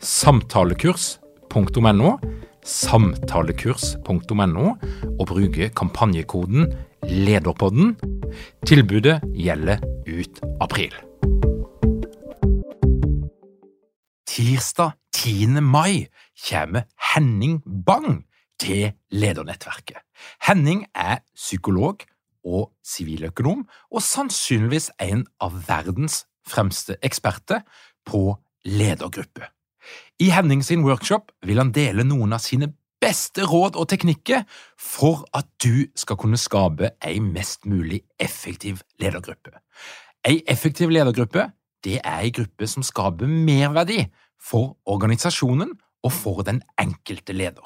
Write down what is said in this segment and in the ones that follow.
samtalekurs.no, samtalekurs.no, og bruke kampanjekoden LEDERPODDEN. Tilbudet gjelder ut april. Tirsdag 10. mai kommer Henning Bang til ledernettverket. Henning er psykolog og siviløkonom, og sannsynligvis en av verdens fremste eksperter på ledergruppe. I Henning sin workshop vil han dele noen av sine beste råd og teknikker for at du skal kunne skape ei mest mulig effektiv ledergruppe. Ei effektiv ledergruppe det er ei gruppe som skaper merverdi for organisasjonen og for den enkelte leder.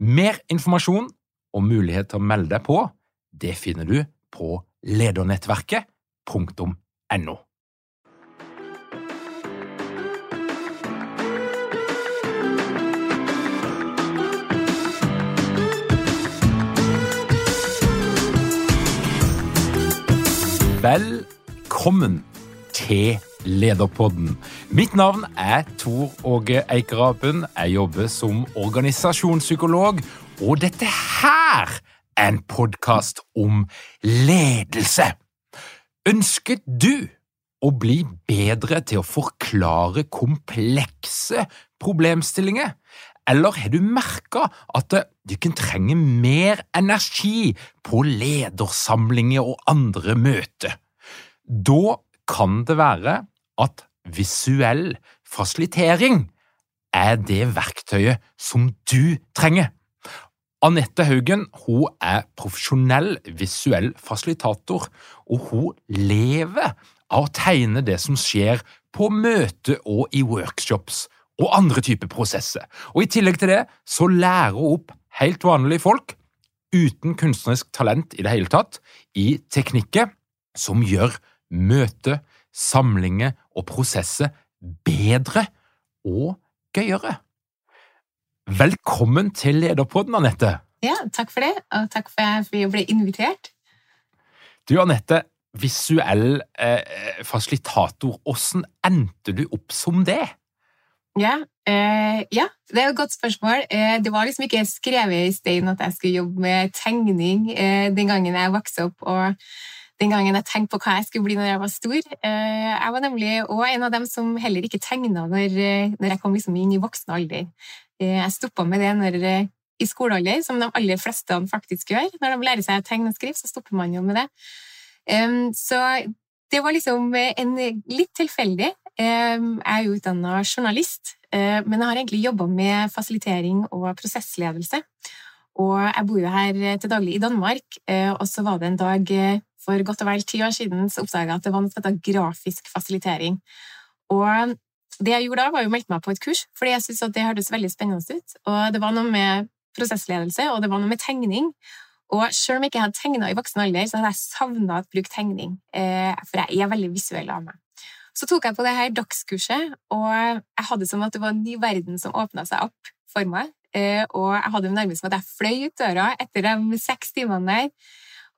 Mer informasjon og mulighet til å melde deg på, det finner du på ledernettverket.no. Velkommen til Lederpodden. Mitt navn er Tor Åge Eikerapen. Jeg jobber som organisasjonspsykolog, og dette her er en podkast om ledelse. Ønsker du å bli bedre til å forklare komplekse problemstillinger? Eller har du merka at du kan trenge mer energi på ledersamlinger og andre møter? Da kan det være at visuell fasilitering er det verktøyet som du trenger. Anette Haugen hun er profesjonell visuell fasilitator, og hun lever av å tegne det som skjer på møte og i workshops og andre typer prosesser. Og I tillegg til det så lærer hun opp helt vanlige folk uten kunstnerisk talent i det hele tatt i teknikker som gjør møte, samlinger og prosesser bedre og gøyere. Velkommen til Lederpodden, Anette. Ja, takk for det, og takk for at vi ble invitert. Du, Anette, visuell eh, fasilitator, hvordan endte du opp som det? Ja, eh, ja, det er et godt spørsmål. Eh, det var liksom ikke skrevet i stein at jeg skulle jobbe med tegning eh, den gangen jeg vokste opp. og den gangen jeg tenkte på hva jeg skulle bli når jeg var stor. Eh, jeg var nemlig òg en av dem som heller ikke tegna når, eh, når, jeg kom liksom inn i voksen alder. Eh, jeg stoppa med det når, i skolealder, som de aller fleste faktisk gjør. Når de lærer seg å tegne og skrive, så stopper man jo med det. Så det var liksom en litt tilfeldig. Jeg er jo utdanna journalist, men jeg har egentlig jobba med fasilitering og prosessledelse. Og jeg bor jo her til daglig i Danmark, og så var det en dag for godt og vel ti år siden så oppdaga jeg at det var noe som heter grafisk fasilitering. Og det jeg gjorde da, var å melde meg på et kurs, fordi jeg syntes det hørtes veldig spennende ut. Og det var noe med prosessledelse, og det var noe med tegning. Og selv om jeg ikke hadde tegna i voksen alder, så hadde jeg savna å bruke tegning, eh, for jeg er veldig visuell av meg. Så tok jeg på det her dagskurset, og jeg hadde som at det var en ny verden som åpna seg opp for meg. Eh, og jeg hadde det nærmest som at jeg fløy ut døra etter de seks timene der.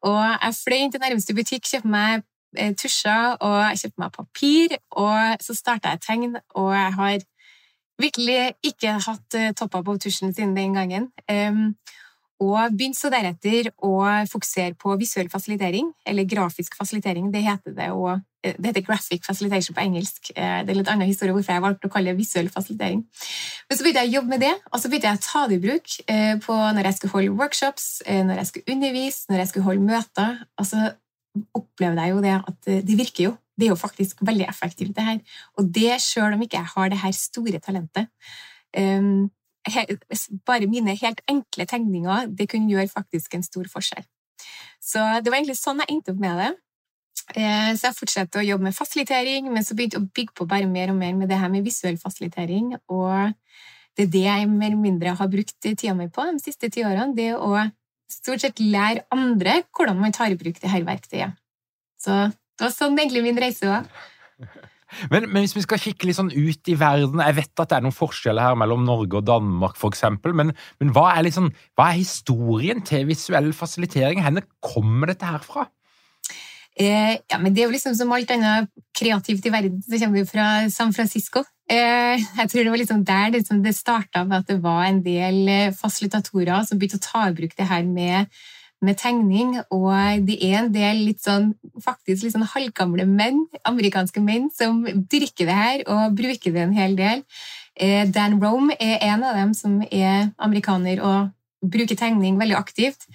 Og jeg fløy inn til nærmeste butikk, kjøpte meg eh, tusjer og jeg kjøpte meg papir, og så starta jeg tegn, og jeg har virkelig ikke hatt eh, toppa på tusjen siden den gangen. Og begynte så deretter å fokusere på visuell fasilitering, eller grafisk fasilitering. Det heter det, og eh, det heter graphic facilitation på engelsk. Eh, det er litt annen historie hvorfor jeg valgte å kalle det visuell fasilitering. Men så begynte jeg å jobbe med det, og så begynte jeg å ta det i bruk eh, på når jeg skulle holde workshops, når jeg skulle undervise, når jeg skulle holde møter. Og så opplevde jeg jo det at det virker jo. Det er jo faktisk veldig effektivt, det her. Og det sjøl om ikke jeg har det her store talentet. Um, bare mine helt enkle tegninger det kunne gjøre faktisk en stor forskjell. Så det var egentlig sånn jeg endte opp med det. Eh, så jeg fortsatte å jobbe med fasilitering, men så begynte jeg å bygge på bare mer og mer med det her med visuell fasilitering. Og det er det jeg mer eller mindre har brukt tida mi på de siste ti årene. Det å stort sett lære andre hvordan man tar i bruk det her verktøyet. Så det var sånn egentlig min reise var. Men, men, hvis vi skal kikke litt sånn ut i verden Jeg vet at det er noen forskjeller her mellom Norge og Danmark, f.eks. Men, men hva, er liksom, hva er historien til visuell fasilitering? Hvor kommer dette her fra? Eh, ja, men Det er jo liksom som alt annet kreativt i verden, så kommer vi fra San Francisco. Eh, jeg tror det var liksom der det, liksom, det starta, at det var en del eh, fasilitatorer som begynte å ta i bruk det her med med tegning, og det er en del litt sånn, faktisk litt sånn halvgamle menn, amerikanske menn, som dyrker det her og bruker det en hel del. Eh, Dan Rome er en av dem som er amerikaner og bruker tegning veldig aktivt.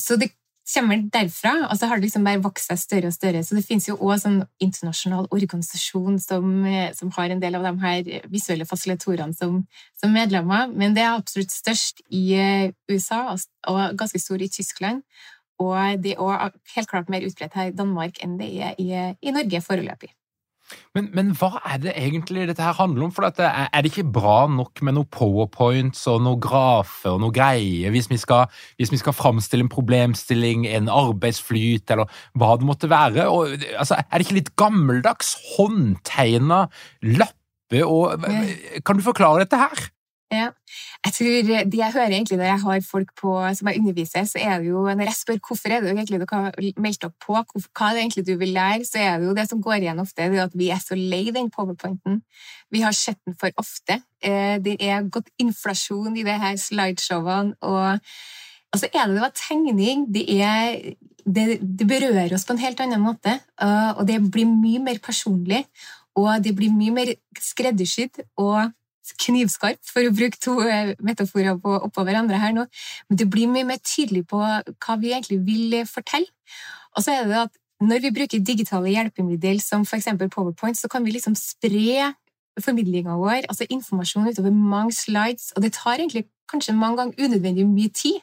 Så det kommer derfra, og så har det liksom bare vokst seg større og større. Så det finnes jo òg sånn internasjonal organisasjon som, eh, som, har en del av de her visuelle fasilitorene som, som, medlemmer, men det er absolutt størst i eh, USA og ganske stor i Tyskland. Og det er òg helt klart mer utbredt her i Danmark enn det er i, i Norge foreløpig. Men, men, hva er det egentlig dette her handler om? For dette, er det ikke bra nok med noen powerpoints og noen grafer og noe greier hvis vi, skal, hvis vi skal framstille en problemstilling, en arbeidsflyt eller hva det måtte være? Og, altså, er det ikke litt gammeldags håndtegna lappe og Kan du forklare dette her? Ja. Jeg tror De jeg hører egentlig når jeg har folk på, som jeg underviser, så er det jo når jeg spør hvorfor er det egentlig du har meldt opp på, hva er det egentlig du vil lære, så er det jo det som går igjen ofte, det er at vi er så lei den powerpointen. Vi har sett den for ofte. Eh, det er gått inflasjon i det her slideshowene. og og så er det det tegning. Det, er, det, det, berører oss på en helt annen måte. Og det blir mye mer personlig. Og det blir mye mer skreddersydd. Og knivskarp, for å bruke to eh, metaforer på, oppå hverandre her nå. Men det blir mye mer tydelig på hva vi egentlig vil eh, fortelle. Og så er det at når vi bruker digitale hjelpemidler som f.eks. PowerPoint, så kan vi liksom spre formidlinga vår, altså informasjon utover mange slides, og det tar egentlig kanskje mange ganger unødvendig mye tid.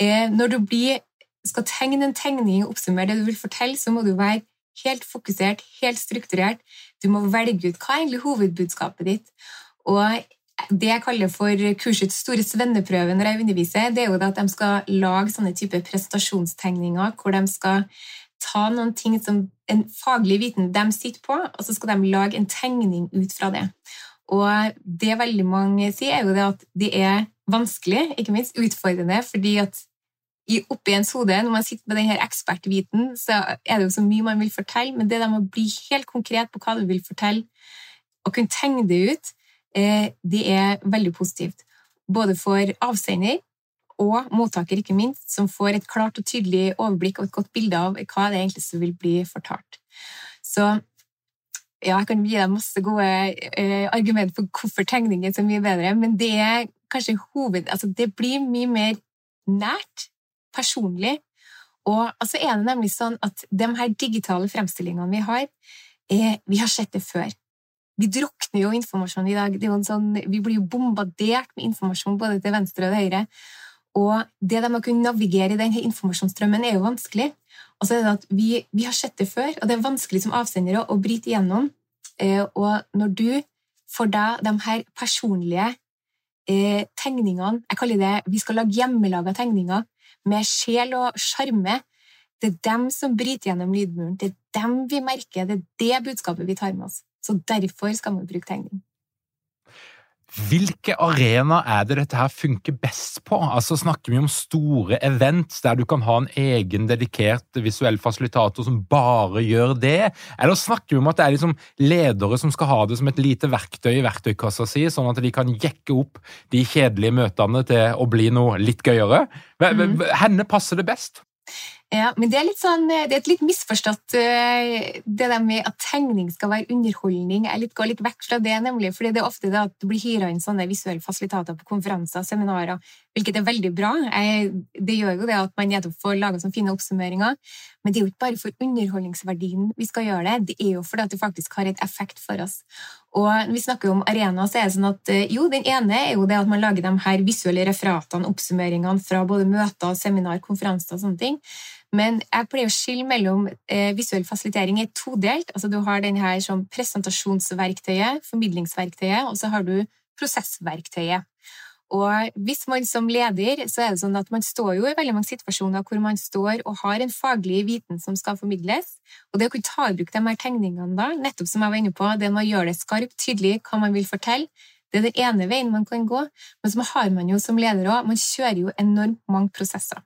Eh, når du blir, skal tegne en tegning og oppsummere det du vil fortelle, så må du være helt fokusert, helt strukturert. Du må velge ut hva er egentlig hovedbudskapet ditt. Og det jeg kaller for kursets store svenneprøve når jeg underviser, det er jo at de skal lage sånne type prestasjonstegninger hvor de skal ta noen ting som en faglig viten de sitter på, og så skal de lage en tegning ut fra det. Og det veldig mange sier, er jo det at det er vanskelig, ikke minst utfordrende, fordi at oppi ens hode, når man sitter med denne ekspertviten, så er det jo så mye man vil fortelle, men det der med å bli helt konkret på hva du vil fortelle, og kunne tegne det ut, det er veldig positivt. Både for avsender og mottaker, ikke minst, som får et klart og tydelig overblikk og et godt bilde av hva det egentlig som vil bli fortalt. Så ja, jeg kan gi deg masse gode eh, argumenter for hvorfor tegning er så mye bedre, men det er kanskje hoved... Altså, det blir mye mer nært, personlig, og altså er det nemlig sånn at de her digitale fremstillingene vi har, eh, vi har sett det før. Vi drukner jo informasjon i dag. Sånn, vi blir jo bombardert med informasjon både til venstre og til høyre. Og det med å kunne navigere i denne informasjonsstrømmen er jo vanskelig. Og så er det at vi, vi, har sett det før, og det er vanskelig som avsendere å bryte igjennom. Eh, og når du får deg de her personlige eh, tegningene Jeg kaller det vi skal lage hjemmelaga tegninger med sjel og sjarme. Det er dem som bryter gjennom lydmuren. Det er dem vi merker. Det er det budskapet vi tar med oss. Så derfor skal man bruke tegning. Hvilke arenaer er det dette her funker best på? Altså Snakker vi om store event der du kan ha en egen dedikert visuell fasilitator som bare gjør det? Eller snakker vi om at det er liksom ledere som skal ha det som et lite verktøy i verktøykassa si, sånn at de kan jekke opp de kjedelige møtene til å bli noe litt gøyere? Mm. Henne passer det best? Ja, men det er, sånn, det er et litt misforstått eh, Det der med at tegning skal være underholdning. Jeg litt, går litt vekk fra det, nemlig, fordi det er ofte det at du blir hyra inn sånne visuelle fasilitater på konferanser og seminarer, hvilket er veldig bra. Jeg, det gjør jo det at man nettopp får laga sånne fine oppsummeringer. Men det er jo ikke bare for underholdningsverdien vi skal gjøre det, det er jo fordi at det faktisk har et effekt for oss. Og når vi snakker om arena, så er det sånn at eh, jo, den ene er jo det at man lager de her visuelle referatene, oppsummeringene fra både møter, seminar, konferanser og sånne ting. Men jeg pleier å skille mellom eh, visuell fasilitering er todelt. Altså, du har den her som presentasjonsverktøyet, formidlingsverktøyet, og så har du prosessverktøyet. Og hvis man som leder, så er det sånn at man står jo i veldig mange situasjoner hvor man står og har en faglig viten som skal formidles. Og det å kunne ta i bruk de her tegningene da, nettopp som jeg var inne på, det med å gjøre det skarpt, tydelig hva man vil fortelle, det er den ene veien man kan gå. Men så har man jo som leder òg, man kjører jo enormt mange prosesser.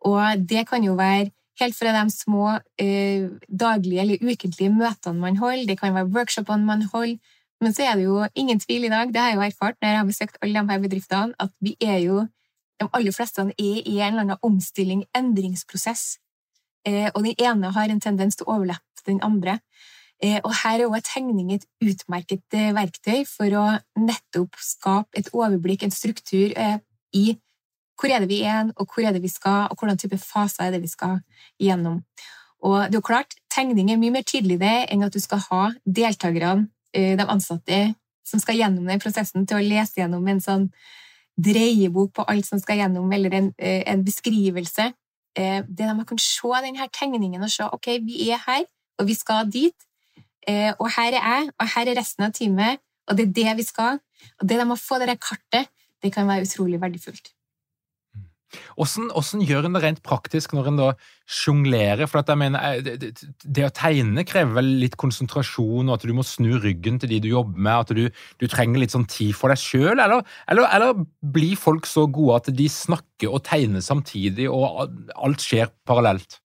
Og det kan jo være helt fra de små eh, daglige eller ukentlige møtene man holder, det kan være workshopene man holder. Men så er det jo ingen tvil i dag, det har jeg jo erfart når jeg har besøkt alle de her bedriftene, at vi er jo de aller fleste er i en eller annen omstilling, endringsprosess. Eh, og den ene har en tendens til å overlappe den andre. Eh, og her er også tegning et utmerket eh, verktøy for å nettopp skape et overblikk, en struktur, eh, i hvor er det vi er, og hvor er det vi skal, og hvordan type faser er det vi skal gjennom. Og det er jo klart, Tegning er mye mer tydelig det enn at du skal ha deltakerne, eh, de ansatte, som skal gjennom den prosessen, til å lese gjennom en sånn dreiebok på alt som skal gjennom, eller en, eh, en beskrivelse. Det det de kan se denne tegningen og se ok, vi er her, og vi skal dit. Og her er jeg, og her er resten av teamet, og det er det vi skal. Og det de må få det kartet, det kan være utrolig verdifullt. Hvordan, gjør en det rent praktisk når en da sjonglerer? For jeg mener, eh, det, det, å tegne krever vel litt konsentrasjon, og at du må snu ryggen til de du jobber med, at du, du trenger litt sånn tid for deg sjøl, eller, eller, eller, blir folk så gode at de snakker og tegner samtidig, og alt skjer parallelt?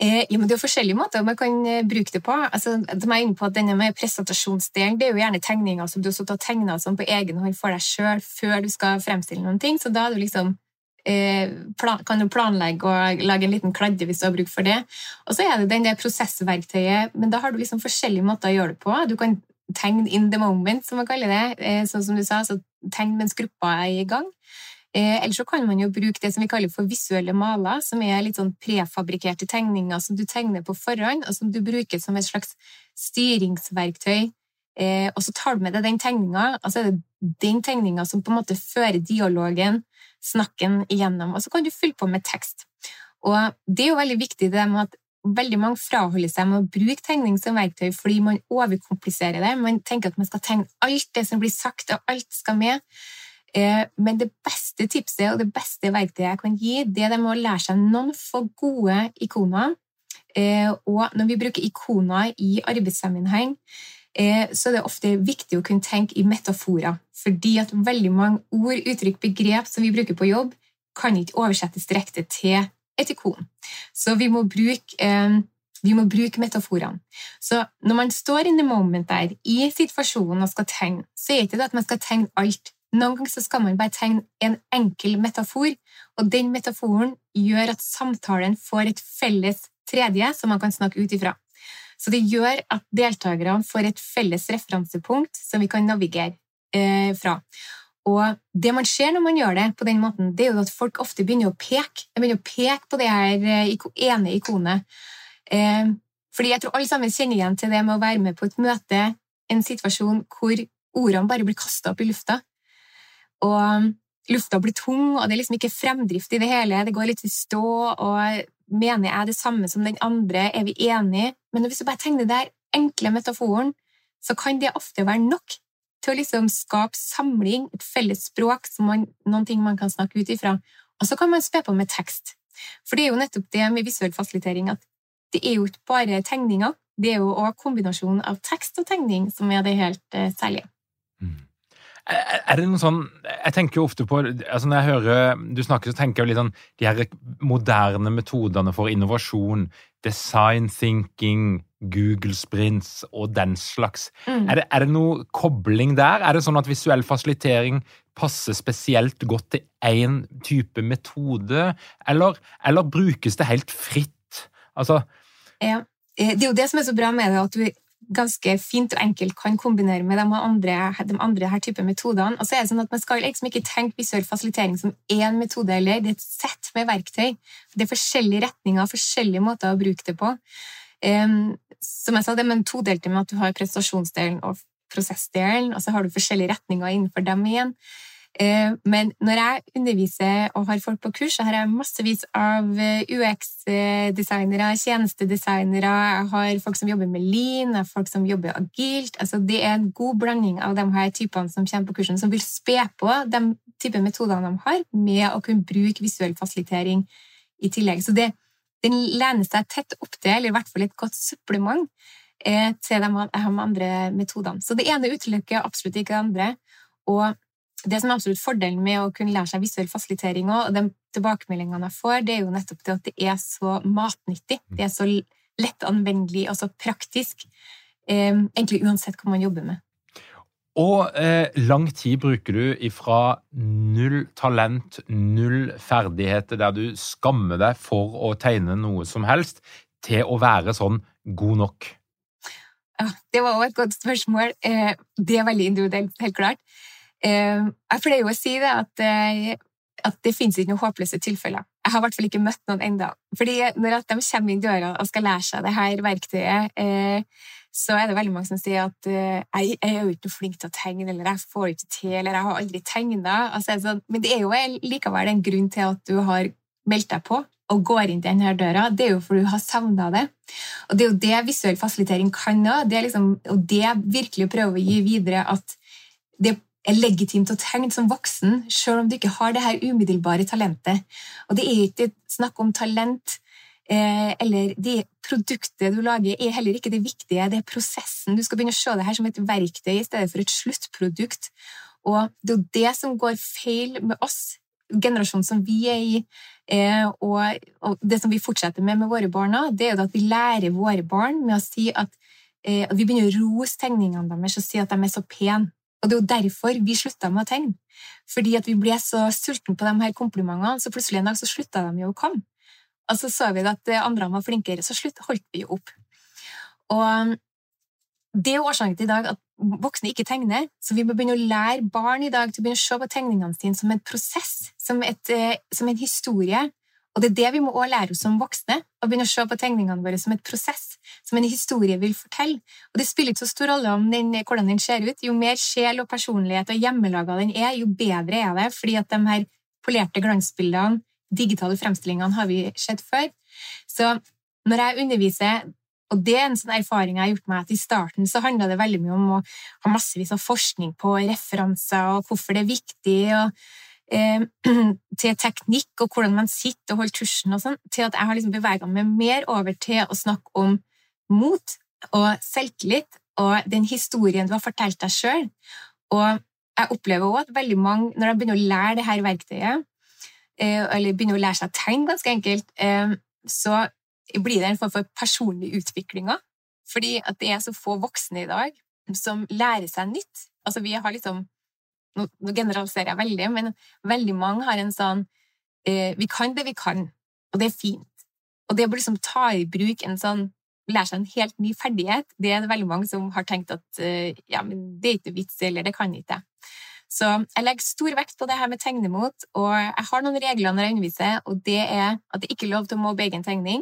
Eh, ja, men Det er jo forskjellige måter man kan eh, bruke det på. Altså, de er inne på at denne med Presentasjonsdelen det er jo gjerne tegninger som du har tegna sånn på egen hånd for deg sjøl før du skal fremstille noen ting. Så da er du liksom kan du planlegge og lage en liten kladde hvis du har bruk for det. Og så er det den der prosessverktøyet, men da har du liksom forskjellige måter å gjøre det på. Du kan tegne in the moment, som man kaller det. Eh, sånn som du sa, så tegn mens gruppa er i gang. Eh, eller så kan man jo bruke det som vi kaller for visuelle maler, som er litt sånn prefabrikerte tegninger som du tegner på forhånd, og som du bruker som et slags styringsverktøy. og så tar du med deg den tegninga, og så er det den tegninga som på en måte fører dialogen snakken igjennom. Og så kan du fylle på med tekst. Og det er jo veldig viktig det med at veldig mange fraholder seg med å bruke tegning som verktøy fordi man overkompliserer det. Man tenker at man skal tegne alt det som blir sagt, og alt skal med. Eh, men det beste tipset og det beste verktøyet jeg kan gi, det er det med å lære seg noen få gode ikoner. Eh, og når vi bruker ikoner i arbeidssammenheng, så det er ofte viktig å kunne tenke i metaforer. Fordi at veldig mange ord, uttrykk, begrep som vi bruker på jobb, kan ikke oversettes direkte til et ikon. Så vi må bruke, eh, vi må bruke metaforene. Så når man står in the moment der, i situasjonen og skal tegne, så er det ikke det at man skal tegne alt. Noen ganger skal man bare tegne en enkel metafor, og den metaforen gjør at samtalen får et felles tredje som man kan snakke ut ifra. Så det gjør at deltakerne får et felles referansepunkt som vi kan navigere eh, fra. Og det man ser når man gjør det på den måten, det er jo at folk ofte begynner å peke. De begynner å peke på det her eh, ene ikonet. Eh, fordi jeg tror alle sammen kjenner igjen til det med å være med på et møte, en situasjon hvor ordene bare blir kasta opp i lufta. Og lufta blir tung, og det er liksom ikke fremdrift i det hele. Det går litt i stå, og Mener jeg det samme som den andre? Er vi enige? Men hvis du bare tegner den enkle metaforen, så kan det ofte være nok til å liksom skape samling, et felles språk, man, noen ting man kan snakke ut ifra. Og så kan man spe på med tekst. For det er jo nettopp det med visuell fasilitering at det er jo ikke bare tegninger, det er jo òg kombinasjonen av tekst og tegning som er det helt uh, særlige. Er det noen sånn Jeg tenker jo ofte på altså Når jeg hører du snakker, så tenker jeg jo litt sånn De her moderne metodene for innovasjon, design thinking, Google sprints og den slags. Mm. Er, det, er, det, noe kobling der? Er det sånn at visuell fasilitering passer spesielt godt til én type metode, eller, eller brukes det helt fritt? Altså Ja. Eh, det er jo det som er så bra med det, at du ganske fint og enkelt kan kombinere med de andre, de andre her type metodene. Og så er det sånn at Man skal liksom ikke tenke visuell fasilitering som én metode, eller det er et sett med verktøy. Det er forskjellige retninger, forskjellige måter å bruke det på. Um, som jeg sa, det er en todelte med at du har prestasjonsdelen og prosessdelen, og så har du forskjellige retninger innenfor dem igjen. Eh, men når jeg underviser og har folk på kurs, så har jeg massevis av eh, UX-designere, tjenestedesignere, jeg har folk som jobber med lean, jeg har folk som jobber agilt. Altså, det er en god blanding av de her typene som kommer på kursen, som vil spe på de type metodene de har, med å kunne bruke visuell fasilitering i tillegg. Så det, den lener seg tett opp til, eller i hvert fall et godt supplement eh, til de, andre metodene. Så det ene utelukker absolutt ikke det andre. Og det som er absolutt fordelen med å kunne lære seg visuell fasilitering og de tilbakemeldingene jeg får, det er jo nettopp det at det er så matnyttig. Det er så lett anvendelig og så praktisk. Eh, egentlig uansett hva man jobber med. Og eh, lang tid bruker du ifra null talent, null ferdigheter, der du skammer deg for å tegne noe som helst, til å være sånn god nok? Ja, det var også et godt spørsmål. Eh, det er veldig individuelt, helt klart. Eh, jeg pleier jo å si det at, eh, at det finnes ikke noen håpløse tilfeller. Jeg har i hvert fall ikke møtt noen ennå. Fordi når de kommer inn døra og skal lære seg det her verktøyet, eh, så er det veldig mange som sier at jeg, er jo ikke flink til å tegne, eller jeg får ikke til, eller jeg har aldri tegna. Altså, sånn, men det er jo likevel en grunn til at du har meldt deg på og går inn til denne døra, det er jo fordi du har savna det. Og det er jo det visuell fasilitering kan òg. Liksom, og det virkelig å prøve å gi videre at det er legitimt å tegne som voksen, selv om du ikke har det her umiddelbare talentet. Og det er ikke snakk om talent, eh, eller det produktet du lager, er heller ikke det viktige. Det er prosessen. Du skal begynne å se det her som et verktøy i stedet for et sluttprodukt. Og det er jo det som går feil med oss, generasjonen som vi er i, eh, og, det som vi fortsetter med med våre barna, det er jo at vi lærer våre barn med å si eh, at vi begynner å rose tegningene deres og si at de er så pene. Og det er jo derfor vi slutta med å tegne. Fordi at vi ble så sultne på de her komplimentene, så plutselig en dag så slutta de jo å komme. Og så så vi at andre var flinkere, så slutt, holdt vi jo opp. Og det er årsaken til i dag at voksne ikke tegner, så vi må begynne å lære barn i dag til å begynne å se på tegningene sine som en prosess, som, et, eh, som en historie, og det er det vi må også lære oss som voksne, å begynne å se på tegningene våre som et prosess, som en historie vil fortelle. Og det spiller ikke så stor rolle om den, hvordan den ser ut. Jo mer sjel og personlighet og hjemmelaga den er, jo bedre er det, fordi at de her polerte glansbildene, digitale fremstillingene, har vi sett før. Så når jeg underviser og det er en sånn erfaring jeg har gjort meg at I starten så handla det veldig mye om å ha massevis av forskning på referanser og hvorfor det er viktig. og til teknikk og hvordan man sitter og holder tusjen og sånn, til at jeg har liksom bevega meg mer over til å snakke om mot og selvtillit og den historien du har fortalt deg sjøl. Og jeg opplever òg at veldig mange, når de begynner å lære det her verktøyet, eh, eller begynner å lære seg tegn, ganske enkelt, eh, så blir det en form for personlig utvikling Fordi at det er så få voksne i dag som lærer seg nytt. Altså, vi har liksom nå, generaliserer jeg veldig, men veldig mange har en sånn eh, Vi kan det vi kan, og det er fint. Og det å liksom ta i bruk en sånn Lære seg en helt ny ferdighet, det er det veldig mange som har tenkt at eh, ja, men det er ikke vits, eller det kan ikke Så jeg legger stor vekt på det her med tegnemot, og jeg har noen regler når jeg underviser, og det er at det ikke er lov til å mobbe egen tegning.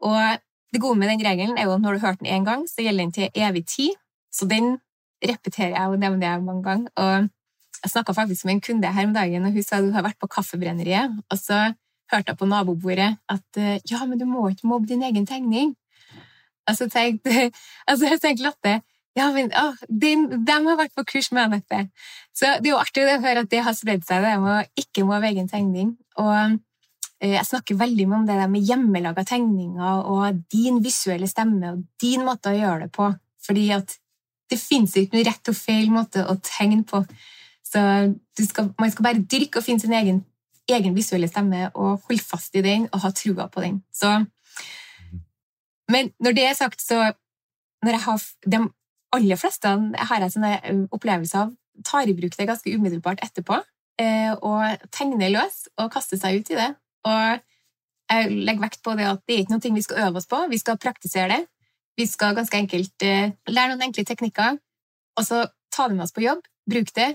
Og det gode med den regelen er jo at når du har hørt den én gang, så gjelder den til evig tid. Så den repeterer jeg og nevner jeg mange ganger. Og jeg snakka faktisk med en kunde her om dagen, og hun sa hun har vært på Kaffebrenneriet. Og så hørte jeg på nabobordet at eh, ja, men du må ikke mobbe din egen tegning. Og så tenkte altså, jeg tenkte Lotte ja, men å, de, de, har vært på kurs med Anette. Så det er jo artig å høre at det har spredd seg, det med å ikke mobbe egen tegning. Og eh, jeg snakker veldig mye om det der med hjemmelaga tegninger og din visuelle stemme og din måte å gjøre det på. Fordi at Det fins ikke noe rett og feil måte å tegne på. Så skal, man skal bare dyrke og finne sin egen, egen, visuelle stemme og holde fast i den og ha trua på den. Så, men når det er sagt, så når jeg har De aller fleste har jeg sånne opplevelser av tar i bruk det ganske umiddelbart etterpå. Og tegner løs og kaster seg ut i det. Og jeg legger vekt på det at det er ikke noe vi skal øve oss på, vi skal praktisere det. Vi skal ganske enkelt eh, lære noen enkle teknikker, og så ta dem med oss på jobb, bruk det,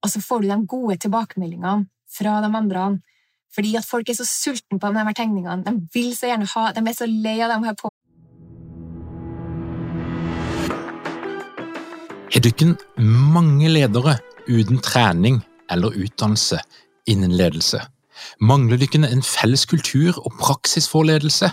og så får du de gode tilbakemeldingene fra de andre. Fordi at folk er så sultne på de her tegningene. De vil så gjerne ha, de er så lei av dem her på. Har dere mange ledere uten trening eller utdannelse innen ledelse? Mangler dere en felles kultur og praksis for ledelse?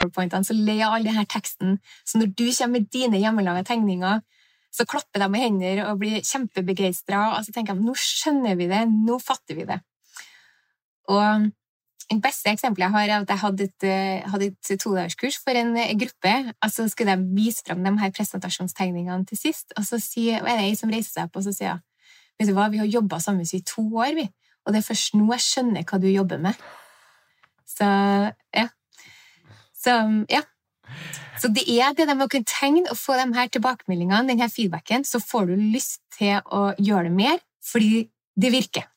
Så le av all denne teksten. Så når du kommer med dine hjemmelaga tegninger, så klapper de med hender og blir kjempebegeistra. Og så tenker de nå skjønner vi det, nå fatter vi det. Og det beste eksempelet jeg har, er at jeg hadde et, eh, hadde et todagerskurs for en eh, gruppe. og Så skulle de vise fram de her presentasjonstegningene til sist. Og så sier, er det ei som reiser seg opp og så sier vet du hva, vi har jobba sammen i to år, vi. og det er først nå jeg skjønner hva du jobber med. Så ja. Så ja. Så det er det med å kunne tegne og få de her tilbakemeldingene, denne feedbacken, så får du lyst til å gjøre det mer fordi det virker.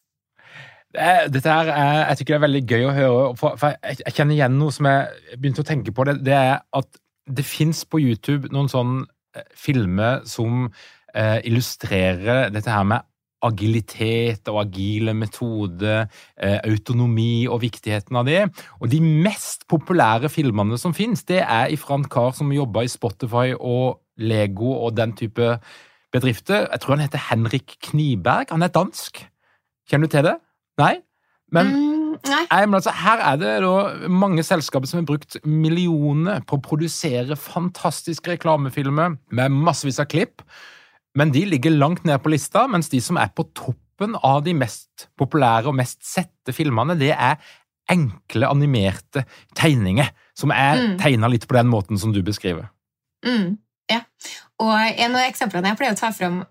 Dette her er, jeg tykker det er veldig gøy å høre, for, jeg, kjenner igjen noe som jeg begynte å tenke på. Det, det er at det fins på YouTube noen sånne eh, filmer som eh, illustrerer dette her med agilitet og agile metoder, eh, autonomi og viktigheten av det. Og de mest populære filmene som fins, det er ifra en kar som jobba i Spotify og Lego og den type bedrifter. Jeg tror han heter Henrik Kniberg. Han er dansk. Kjenner du til det? Nei? Men, mm, nei. Nei, men altså, her er det mange selskaper som har brukt millioner på å produsere fantastiske reklamefilmer med massevis av klipp, men de ligger langt ned på lista, mens de som er på toppen av de mest populære og mest sette filmene, det er enkle, animerte tegninger, som er mm. tegna litt på den måten som du beskriver. Mm. Ja. Og En av eksemplene jeg pleier å ta fram,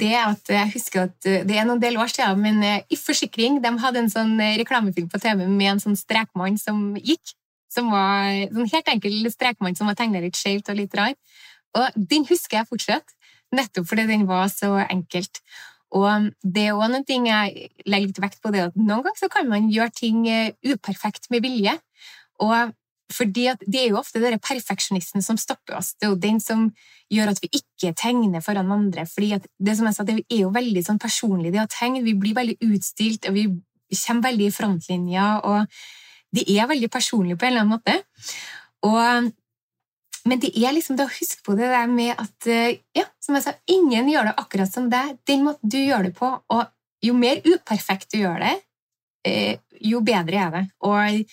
det er at jeg husker at det er noen del år siden, men eh, i Forsikring de hadde en sånn eh, reklamefilm på TV med en sånn strekmann som gikk. Som var en sånn helt enkel strekmann som var tegna litt skjevt og litt rar. Og Den husker jeg fortsatt, nettopp fordi den var så enkelt. Og det er noen ting jeg legger litt vekt på, det at noen ganger kan man gjøre ting eh, uperfekt med vilje. Og fordi Det er jo ofte denne perfeksjonisten som stopper oss. Det er jo den som gjør at vi ikke tegner foran andre. fordi Det som jeg sa, det er jo veldig sånn personlig, det å tegne. Vi blir veldig utstilt, og vi kommer veldig i frontlinja. og Det er veldig personlig på en eller annen måte. Og, men det er liksom det å huske på det der med at ja, som jeg sa, ingen gjør det akkurat som deg. Den måten du gjør det på, og jo mer uperfekt du gjør det, eh, jo bedre er det. Og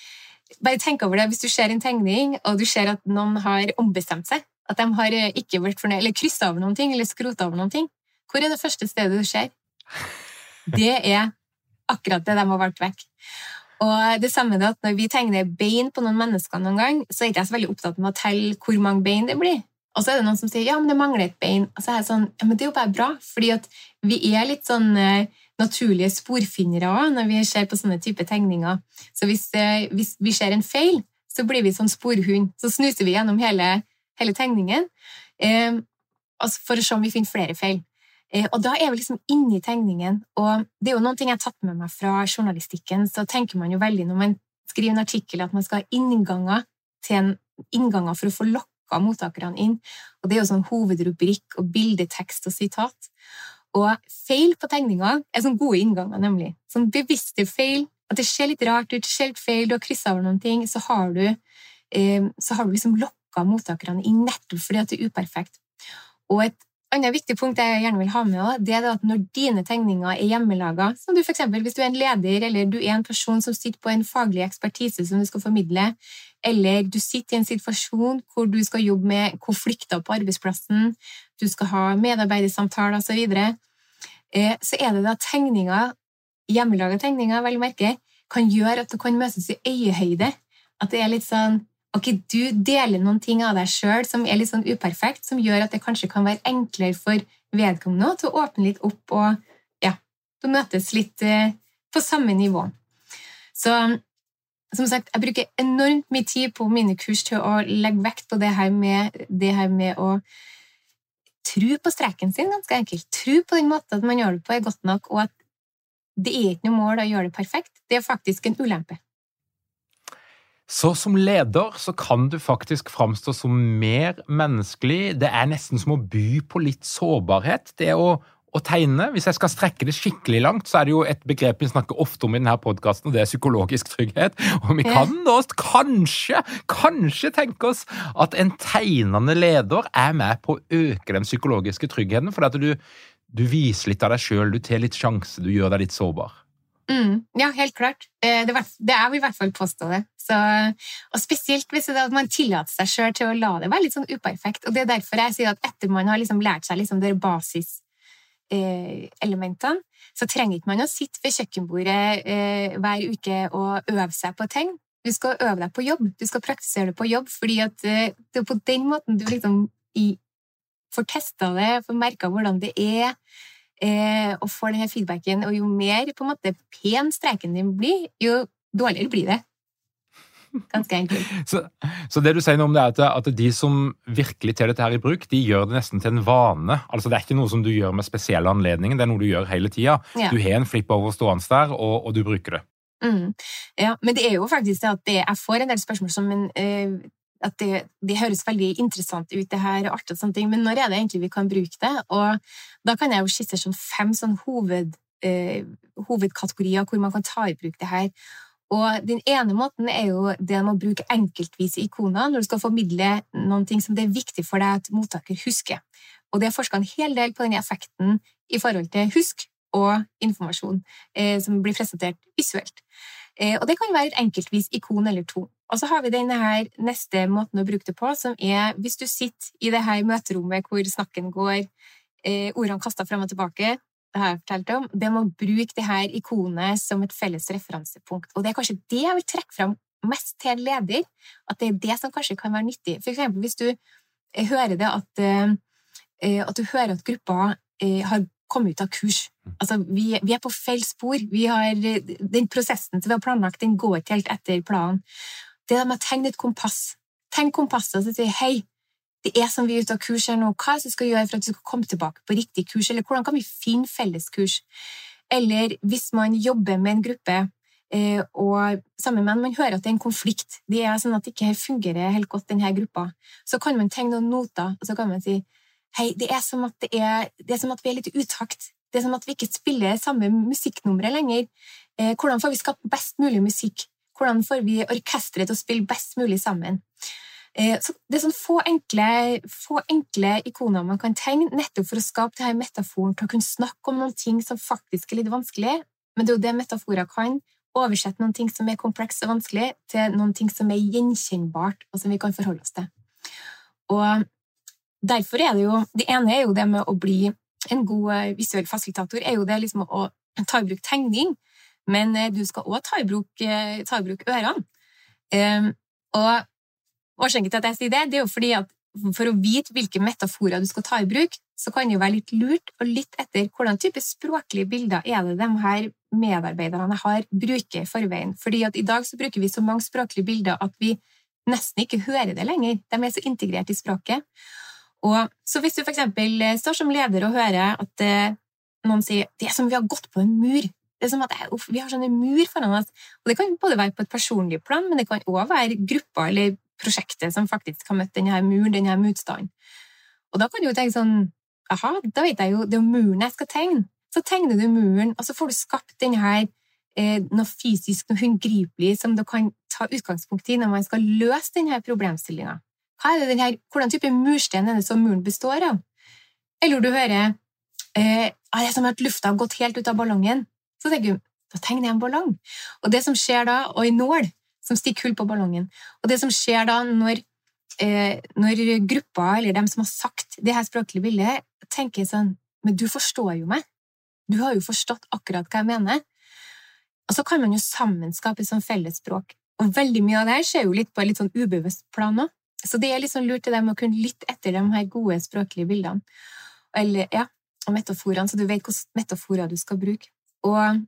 bare tenk over det hvis du ser en tegning, og du ser at noen har ombestemt seg. At de har eh, ikke vært fornøyd, eller kryssa over noen ting, eller skrota over noen ting. Hvor er det første stedet du ser? Det er akkurat det de har valgt vekk. Og det samme er at Når vi tegner bein på noen mennesker, noen gang, så er jeg ikke så veldig opptatt med å telle hvor mange bein det blir. Og så er det noen som sier ja, men det mangler et bein. Og så er jeg sånn, ja, men det er jo bare bra, fordi at vi er litt sånn eh, naturlige sporfinnere òg når vi ser på sånne type tegninger. Så hvis, eh, hvis, vi ser en feil, så blir vi sånn sporhund. Så snuser vi gjennom hele, hele tegningen eh, for å se om vi finner flere feil. Eh, og da er vi liksom inni tegningen. Og det er jo noen ting jeg har tatt med meg fra journalistikken. Så tenker man jo veldig når man skriver en artikkel, at man skal ha innganger til en innganger for å få lokka mottakerne inn. Og det er jo sånn hovedrubrikk og bildetekst og sitat. Og feil på tegninga er sånn gode innganger, nemlig. Sånn bevisste feil at det ser litt rart ut, ser litt feil, du har kryssa over noen ting, så har du, eh, så har du liksom lokka mottakerne inn nettopp fordi at det er uperfekt. Og et annet viktig punkt jeg gjerne vil ha med, det er at når dine tegninger er hjemmelaga, som du for eksempel, hvis du er en leder eller du er en person som sitter på en faglig ekspertise som du skal formidle, eller du sitter i en situasjon hvor du skal jobbe med konflikter på arbeidsplassen, du skal ha medarbeidersamtaler osv., så, videre, eh, så er det da tegninger, hjemmelaga tegninger, vel merke, kan gjøre at det kan møtes i øyehøyde. At det er litt sånn Ok, du deler noen ting av deg sjøl som er litt sånn uperfekt, som gjør at det kanskje kan være enklere for vedkommende til å åpne litt opp og ja, du møtes litt eh, på samme nivå. Så som sagt, jeg bruker enormt mye tid på mine kurs til å legge vekt på det her med, det her med å tro på streken sin, ganske enkelt. Tro på den måten at man gjør det på, er godt nok, og at det er ikke noe mål å gjøre det perfekt. Det er faktisk en ulempe. Så som leder så kan du faktisk framstå som mer menneskelig. Det er nesten som å by på litt sårbarhet. Det å å tegne. Hvis jeg skal strekke det skikkelig langt, så er det jo et begrep vi snakker ofte om i denne podkasten, og det er psykologisk trygghet. Og vi kan nå kanskje, kanskje tenke oss at en tegnende leder er med på å øke den psykologiske tryggheten, fordi at du, du viser litt av deg sjøl, du tar litt sjanse, du gjør deg litt sårbar. Mm, ja, helt klart. Eh, det, det er vi i hvert fall påstå det. Så, og spesielt hvis det, man tillater seg sjøl til å la det være litt sånn uperfekt. Og det er derfor jeg sier at etter man har liksom lært seg liksom de basiselementene, Eh, så trenger ikke man å sitte ved kjøkkenbordet eh, hver uke og øve seg på ting. Du skal øve deg på jobb, du skal praktisere det på jobb, fordi at eh, det er på den måten du liksom i, får testa det, får merka hvordan det er, og får denne feedbacken. Og jo mer på en måte pen streken din blir, jo dårligere blir det. Ganske enkelt. Så, så, det du sier nå om det er at, at, de som virkelig tar dette her i bruk, de gjør det nesten til en vane. Altså Det er ikke noe som du gjør med spesielle anledninger, det er noe du gjør hele tida. Ja. Du har en flip-over stående der, og, og, du bruker det. Mm. Ja, men det er jo faktisk det at det, jeg får en del spørsmål som en, uh, at det, det, høres veldig interessant ut, det her, og artig og sånne ting, men når er det egentlig vi kan bruke det? Og da kan jeg jo skissere sånn fem sånn hoved, uh, hovedkategorier hvor man kan ta i bruk det her. Og Den ene måten er jo det med å bruke enkeltvise ikoner når du skal formidle noen ting som det er viktig for deg at mottaker husker. Og Det er forska en hel del på den effekten i forhold til husk og informasjon eh, som blir presentert visuelt. Eh, og Det kan være et enkeltvis ikon eller to. Og så har vi denne her neste måten å bruke det på, som er hvis du sitter i det her møterommet hvor snakken går, eh, ordene kasta frem og tilbake, har jeg fortalt om, det med å bruke det her ikonet som et felles referansepunkt. Og det er kanskje det jeg vil trekke fram mest til en leder, at det er det som kanskje kan være nyttig. For eksempel hvis du eh, hører det at, eh, at du hører at gruppa eh, har kommet ut av kurs. Mm. Altså, vi, vi er på feil spor. Har, den prosessen som vi har planlagt, den går ikke helt etter planen. Det med å tegne et kompass. Tegn kompasset og si hei, det er som vi er ute av kurs her nå, hva er det vi skal gjøre for at vi skal komme tilbake på riktig kurs, eller hvordan kan vi finne felles kurs? Eller hvis man jobber med en gruppe, eh, og sammen med en man hører at det er en konflikt, det er sånn at det ikke fungerer helt godt, denne gruppa, så kan man tegne noen noter, og så kan man si hei, det er som at, er, er som at vi er litt utakt. Det er som at vi ikke spiller samme musikknumre lenger. Eh, hvordan får vi skapt best mulig musikk? Hvordan får vi orkesteret til å spille best mulig sammen? Eh, så det er sånn få enkle, få enkle, ikoner man kan tegne, nettopp for å skape denne metaforen til å kunne snakke om noen ting som faktisk er litt vanskelig. Men det er jo det metaforer kan. Oversette noen ting som er komplekse og vanskelig, til noen ting som er gjenkjennbart, og som vi kan forholde oss til. Og derfor er det jo Det ene er jo det med å bli en god eh, visuell fasilitator, er jo det liksom å ta i bruk tegning, men eh, du skal òg ta, ta, i bruk ørene. Um, og Årsaken til at jeg sier det, det er jo fordi at for å vite hvilke metaforer du skal ta i bruk, så kan det jo være litt lurt å lytte etter hvordan type språklige bilder er det de her medarbeiderne har bruker i forveien. Fordi at i dag så bruker vi så mange språklige bilder at vi nesten ikke hører det lenger. De er så integrert i språket. Og så hvis du eksempel står som leder og hører at eh, noen sier det er som vi har gått på en mur. Det er som at Vi har sånne mur foran oss. Og Det kan både være på et personlig plan, men det kan òg være grupper eller prosjektet som faktisk har møtt denne muren, denne motstanden. Og da kan du jo tenke sånn Aha, da vet jeg jo det er muren jeg skal tegne. Så tegner du muren, og så får du skapt denne her eh, noe fysisk, noe håndgripelig som du kan ta utgangspunkt i når man skal løse denne problemstillinga. Hvordan type murstein er det som muren består av? Eller du hører eh, det er som at lufta har gått helt ut av ballongen. Så tenker du da tegner jeg en ballong. Og det som skjer da, og en nål som stikker hull på ballongen. Og det som skjer da når, eh, når gruppa, eller dem som har sagt det her språklige bildet, tenker sånn Men du forstår jo meg. Du har jo forstått akkurat hva jeg mener. Og så kan man jo sammen skape et sånt fellesspråk. Og veldig mye av det her skjer jo litt på et litt sånn ubevisst plan òg. Så det er litt sånn lurt til dem å kunne lytte etter de her gode språklige bildene. Eller, ja, og metaforene, så du vet hvilke metaforer du skal bruke. Og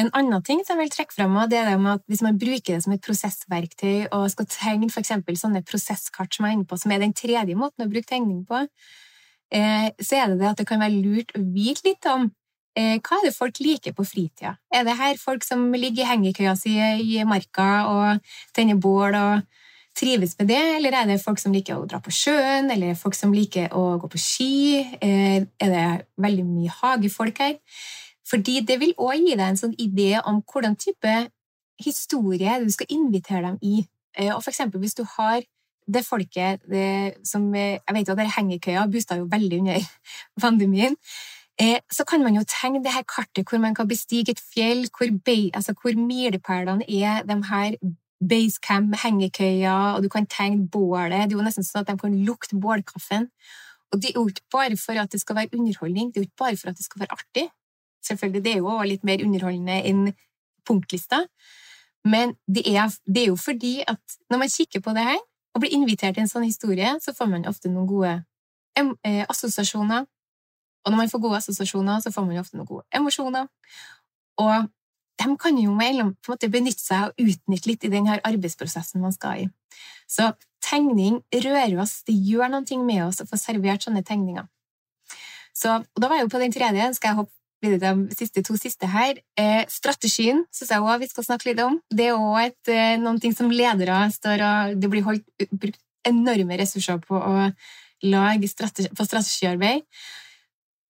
en annen ting som jeg vil trekke frem, det er det med at hvis man bruker det som et prosessverktøy og skal tegne eksempel sånne prosesskart som jeg er inne på, som er den tredje måten å bruke tegning på, eh, så er det det at det kan være lurt å vite litt om eh, hva er det folk liker på fritida. Er det her folk som ligger i hengekøya si i marka og tenner bål og trives med det, eller er det folk som liker å dra på sjøen, eller folk som liker å gå på ski? Eh, er det veldig mye hagefolk her? Fordi det vil òg gi deg en sånn idé om hvordan type historie du skal invitere dem i. Eh, og for eksempel hvis du har det folket det, som Jeg vet jo at denne hengekøya boosta jo veldig under pandemien. Eh, så kan man jo tegne det her kartet hvor man kan bestige et fjell, hvor, altså hvor milepælene er de her basecamp, hengekøya, og du kan tegne bålet. Det er jo nesten sånn at de kan lukte bålkaffen. Og det er jo ikke bare for at det skal være underholdning, det er jo ikke bare for at det skal være artig. Selvfølgelig, det er jo litt mer underholdende enn punktlista, men det er, det er jo fordi at når man kikker på det her, og blir invitert til en sånn historie, så får man ofte noen gode eh, assosiasjoner. Og når man får gode assosiasjoner, så får man ofte noen gode emosjoner. Og de kan jo på en måte benytte seg og utnytte litt i den arbeidsprosessen man skal i. Så tegning rører oss, det gjør noe med oss å få servert sånne tegninger. Så, og da var jeg jo på den tredje, skal jeg hoppe til de siste, to siste her. Eh, strategien syns jeg òg vi skal snakke litt om. Det er òg eh, ting som ledere står og Det blir holdt, brukt enorme ressurser på å lage strategi, på strategiarbeid.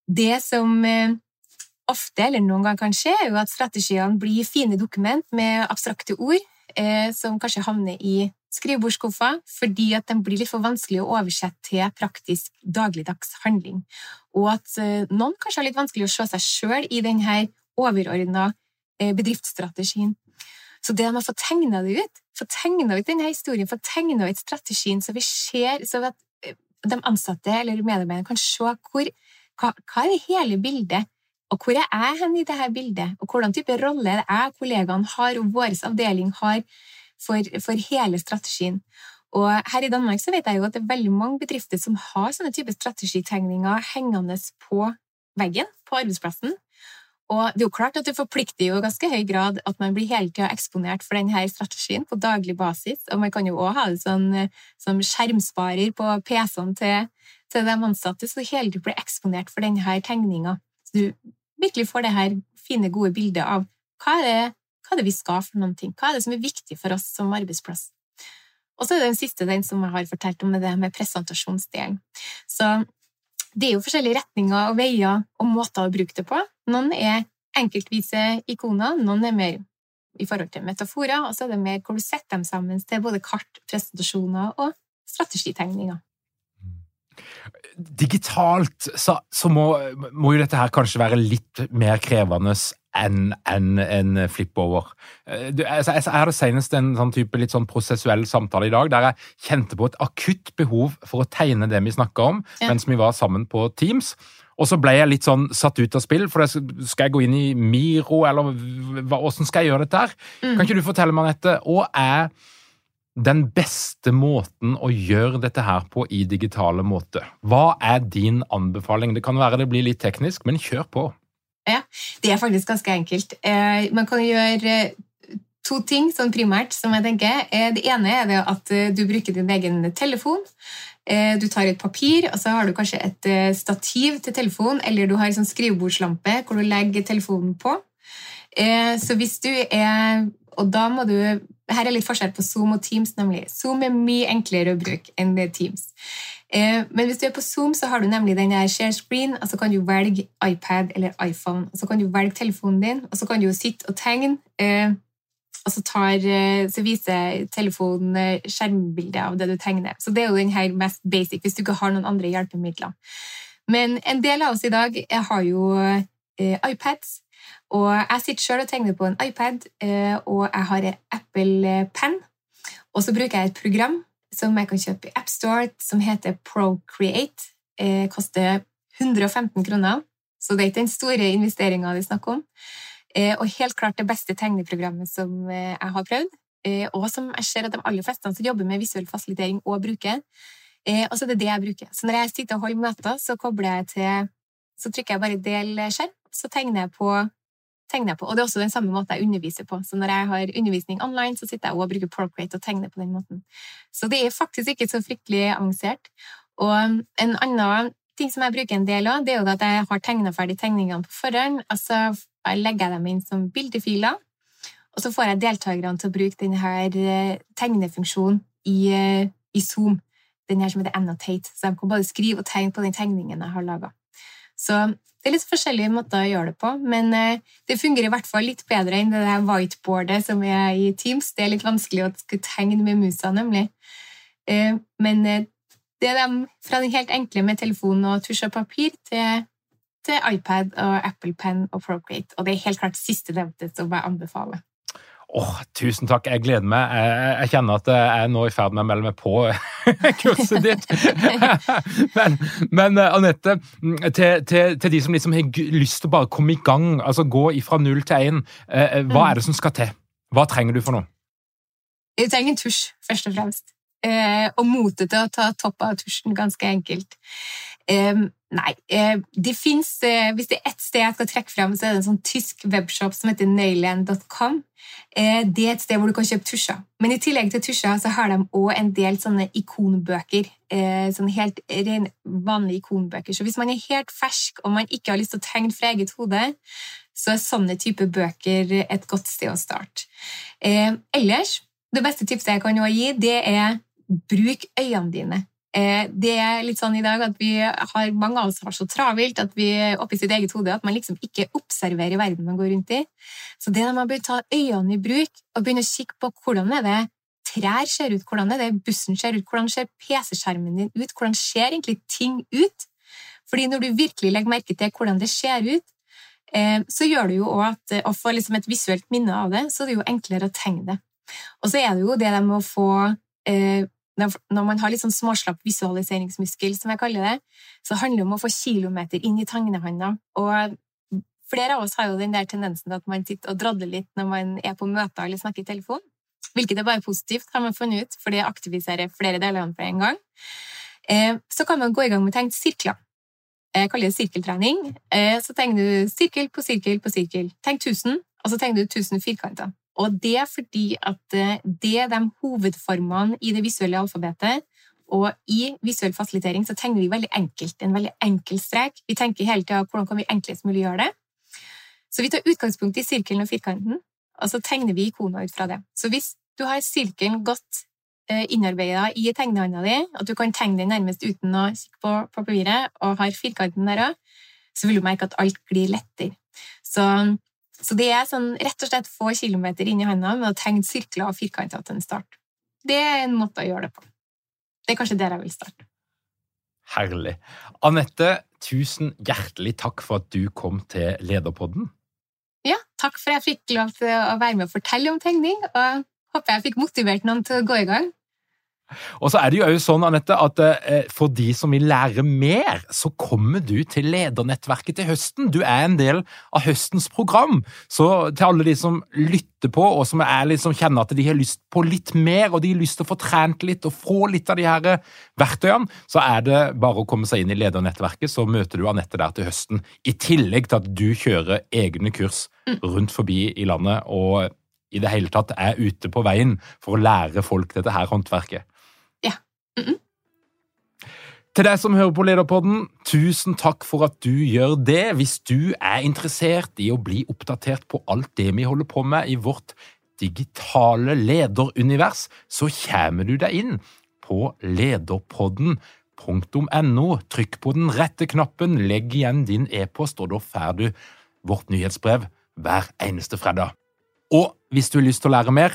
Det som eh, ofte, eller noen ganger kan skje, er jo at strategiene blir fine dokument med abstrakte ord eh, som kanskje havner i skrivebordsskuffa fordi at de blir litt for vanskelig å oversette til praktisk dagligdags handling. Og at eh, noen kanskje har litt vanskelig å se seg sjøl i denne overordna eh, bedriftsstrategien. Så det med å få tegna det ut, få tegna ut denne historien, få tegna ut strategien, så vi ser så at eh, de ansatte eller medarbeiderne kan se hvor, hva, hva er det hele bildet og hvor er jeg hen i dette bildet, og hvordan type rolle er det jeg kollegaene har, og vår avdeling har for, for, hele strategien. Og her i Danmark så vet jeg jo at det er veldig mange bedrifter som har sånne type strategitegninger hengende på veggen på arbeidsplassen. Og det er jo klart at det forplikter jo i ganske høy grad at man blir hele tida eksponert for denne strategien på daglig basis. Og man kan jo òg ha det sånn som skjermsparer på PC-ene til, til de ansatte, så hele tida blir eksponert for denne tegninga. Du virkelig får det her fine, gode bildet av hva er, det, hva er det vi skal for noen ting, hva er det som er viktig for oss som arbeidsplass. Og så er det den siste, den som jeg har fortalt om, det med presentasjonsdelen. Så det er jo forskjellige retninger og veier og måter å bruke det på. Noen er enkeltvise ikoner, noen er mer i forhold til metaforer, og så er det mer hvor du setter dem sammen til både kart, presentasjoner og strategitegninger digitalt så, så må, må, jo dette her kanskje være litt mer krevende enn en, en flip-over. Eh, altså, jeg hadde senest en sånn type litt sånn prosessuell samtale i dag der jeg kjente på et akutt behov for å tegne det vi snakka om ja. mens vi var sammen på Teams. Og så ble jeg litt sånn satt ut av spill, for skal jeg gå inn i Miro, eller hvordan skal jeg gjøre dette her? Mm. Kan ikke du fortelle meg, Anette, hva er den beste måten å gjøre dette her på i digitale måte? Hva er din anbefaling? Det kan være det blir litt teknisk, men kjør på. Ja, Det er faktisk ganske enkelt. Eh, man kan gjøre eh, to ting sånn primært, som jeg tenker. Eh, det ene er det at du bruker din egen telefon. Du tar et papir, og så har du kanskje et stativ til telefonen, eller du har en sånn skrivebordslampe hvor du legger telefonen på. Så hvis du er Og da må du her er litt forskjell på Zoom og Teams. nemlig. Zoom er mye enklere å bruke enn Teams. Eh, men hvis du er på Zoom, så har du nemlig den der share screen, og så kan du velge iPad eller iPhone. Og så kan du velge telefonen din, og så kan du jo sitte og tegne. Eh, og så, tar, eh, så viser telefonen skjermbildet av det du tegner. Så det er jo den her mest basic, hvis du ikke har noen andre hjelpemidler. Men en del av oss i dag har jo iPads. Og jeg sitter sjøl og tegner på en iPad, og jeg har en Apple Pen. Og så bruker jeg et program som jeg kan kjøpe i AppStore, som heter Procreate. Det koster 115 kroner, så det er ikke den store investeringa vi snakker om. Eh, og helt klart det beste tegneprogrammet som eh, jeg har prøvd, eh, og som jeg ser at de aller fleste som jobber med visuell fasilitering, og bruker. Eh, og så er det det jeg bruker. Så når jeg sitter og holder møter, så jeg til Så trykker jeg bare 'del skjerm', så tegner jeg på tegner jeg på. Og det er også den samme måten jeg underviser på. Så når jeg har undervisning online, så sitter jeg og bruker Procreate og tegner på den måten. Så det er faktisk ikke så fryktelig avansert. Og en annen ting som jeg bruker en del av, det er jo at jeg har tegna ferdig tegningene på forhånd, og så legger jeg dem inn som bildefiler. Og så får jeg deltakerne til å bruke denne eh, tegnefunksjonen i, eh, i Zoom. Den her som heter Annotate. Så de kan både skrive og tegne på den tegningen jeg har laga. Så det er litt forskjellige måter å gjøre det på, men eh, det fungerer i hvert fall litt bedre enn det der whiteboardet som er i Teams. Det er litt vanskelig å skulle tegne med musa, nemlig. Eh, men eh, det er de, fra den helt enkle med telefon og tusj og papir til, til, iPad og Apple Pen og Procreate. Og det er helt klart siste nevnte som jeg anbefaler. Åh, Tusen takk, jeg gleder meg. Jeg, jeg, kjenner at jeg er nå i ferd med å melde meg på kurset ditt. men, men eh, Anette, til, til, til, de som liksom har lyst til å bare komme i gang, altså gå fra null til én, eh, eh, hva mm. er det som skal til? Hva trenger du for noe? Jeg trenger en tusj, først og fremst. og mote til å ta topp av tusjen, ganske enkelt. Nei, eh, det fins eh, Hvis det er ett sted jeg skal trekke frem, så er det en sånn tysk webshop som heter nailand.com. Eh, det er et sted hvor du kan kjøpe tusjer. Men i tillegg til tusjer så har de òg en del sånne ikonbøker. Sånne helt vanlige ikonbøker. Så hvis man er helt fersk og man ikke har lyst til å tegne fra eget hode, så er sånne type bøker et godt sted å starte. Ellers, det beste tipset jeg kan gi, det er bruk øynene dine. Eh, det er litt sånn i dag at vi har, mange av oss har så travelt at vi oppi sitt eget hode at man liksom ikke observerer verden man går rundt i. Så det er man bør ta øynene i bruk og begynne å kikke på hvordan er det trær ser ut, hvordan er det bussen ser ut, hvordan ser PC-skjermen din ut, hvordan ser egentlig ting ut? Fordi når du virkelig legger merke til hvordan det ser ut, eh, så gjør det jo òg at å få liksom et visuelt minne av det, så er det jo enklere å tegne det. Og så er det jo det med å få eh, når man har litt sånn småslapp visualiseringsmuskel, som jeg kaller det, så handler det om å få kilometer inn i tagnehånda. Og flere av oss har jo den der tendensen til at man sitter og dradler litt når man er på møter eller snakker i telefon. Hvilket er bare positivt, har man funnet ut, for det aktiviserer flere deler på en gang. Eh, så kan man gå i gang med å tegne sirkler. Jeg kaller det sirkeltrening. Eh, så tegner du sirkel på sirkel på sirkel. Tenk 1000, og så tegner du 1000 firkanter. Og det er fordi at eh, det er de hovedformene i det visuelle alfabetet. Og i visuell fasilitering så tegner vi veldig enkelt. En veldig enkel strek. Vi tenker hele tida hvordan kan vi enklest mulig gjøre det. Så vi tar utgangspunkt i sirkelen og firkanten, og så tegner vi ikoner ut fra det. Så hvis du har sirkelen godt eh, innarbeida i tegnehånda di, at du kan tegne den nærmest uten å kikke på, på papiret, og har firkanten der òg, så vil du merke at alt glir lettere. Så så det er sånn rett og slett få kilometer inn i hånda med å tegne sirkler og firkanter til en start. Det er en måte å gjøre det på. Det er kanskje der jeg vil starte. Herlig. Anette, tusen hjertelig takk for at du kom til Lederpodden. Ja, takk for at jeg fikk lov til å være med og fortelle om tegning, og håper jeg fikk motivert noen til å gå i gang. Og så er det jo sånn, Anette, at eh, for de som vil lære mer, så kommer du til ledernettverket til høsten. Du er en del av høstens program. Så til alle de som lytter på, og som er liksom kjenner at de har lyst på litt mer, og de har lyst til å få trent litt og få litt av de her eh, verktøyene, så er det bare å komme seg inn i ledernettverket, så møter du Anette der til høsten. I tillegg til at du kjører egne kurs rundt forbi i landet. og i det hele tatt er ute på veien for å lære folk dette her håndverket. Til deg som hører på Lederpodden, tusen takk for at du gjør det. Hvis du er interessert i å bli oppdatert på alt det vi holder på med i vårt digitale lederunivers, så kommer du deg inn på lederpodden.no Trykk på den rette knappen, legg igjen din e-post, og da får du vårt nyhetsbrev hver eneste fredag. Og hvis du har lyst til å lære mer,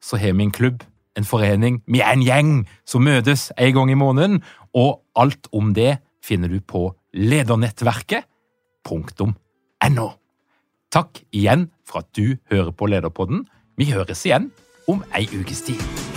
så har vi en klubb, en forening, vi er en gjeng som møtes en gang i måneden, og alt om det finner du på ledernettverket.no. Takk igjen for at du hører på Lederpodden. Vi høres igjen om ei ukes tid.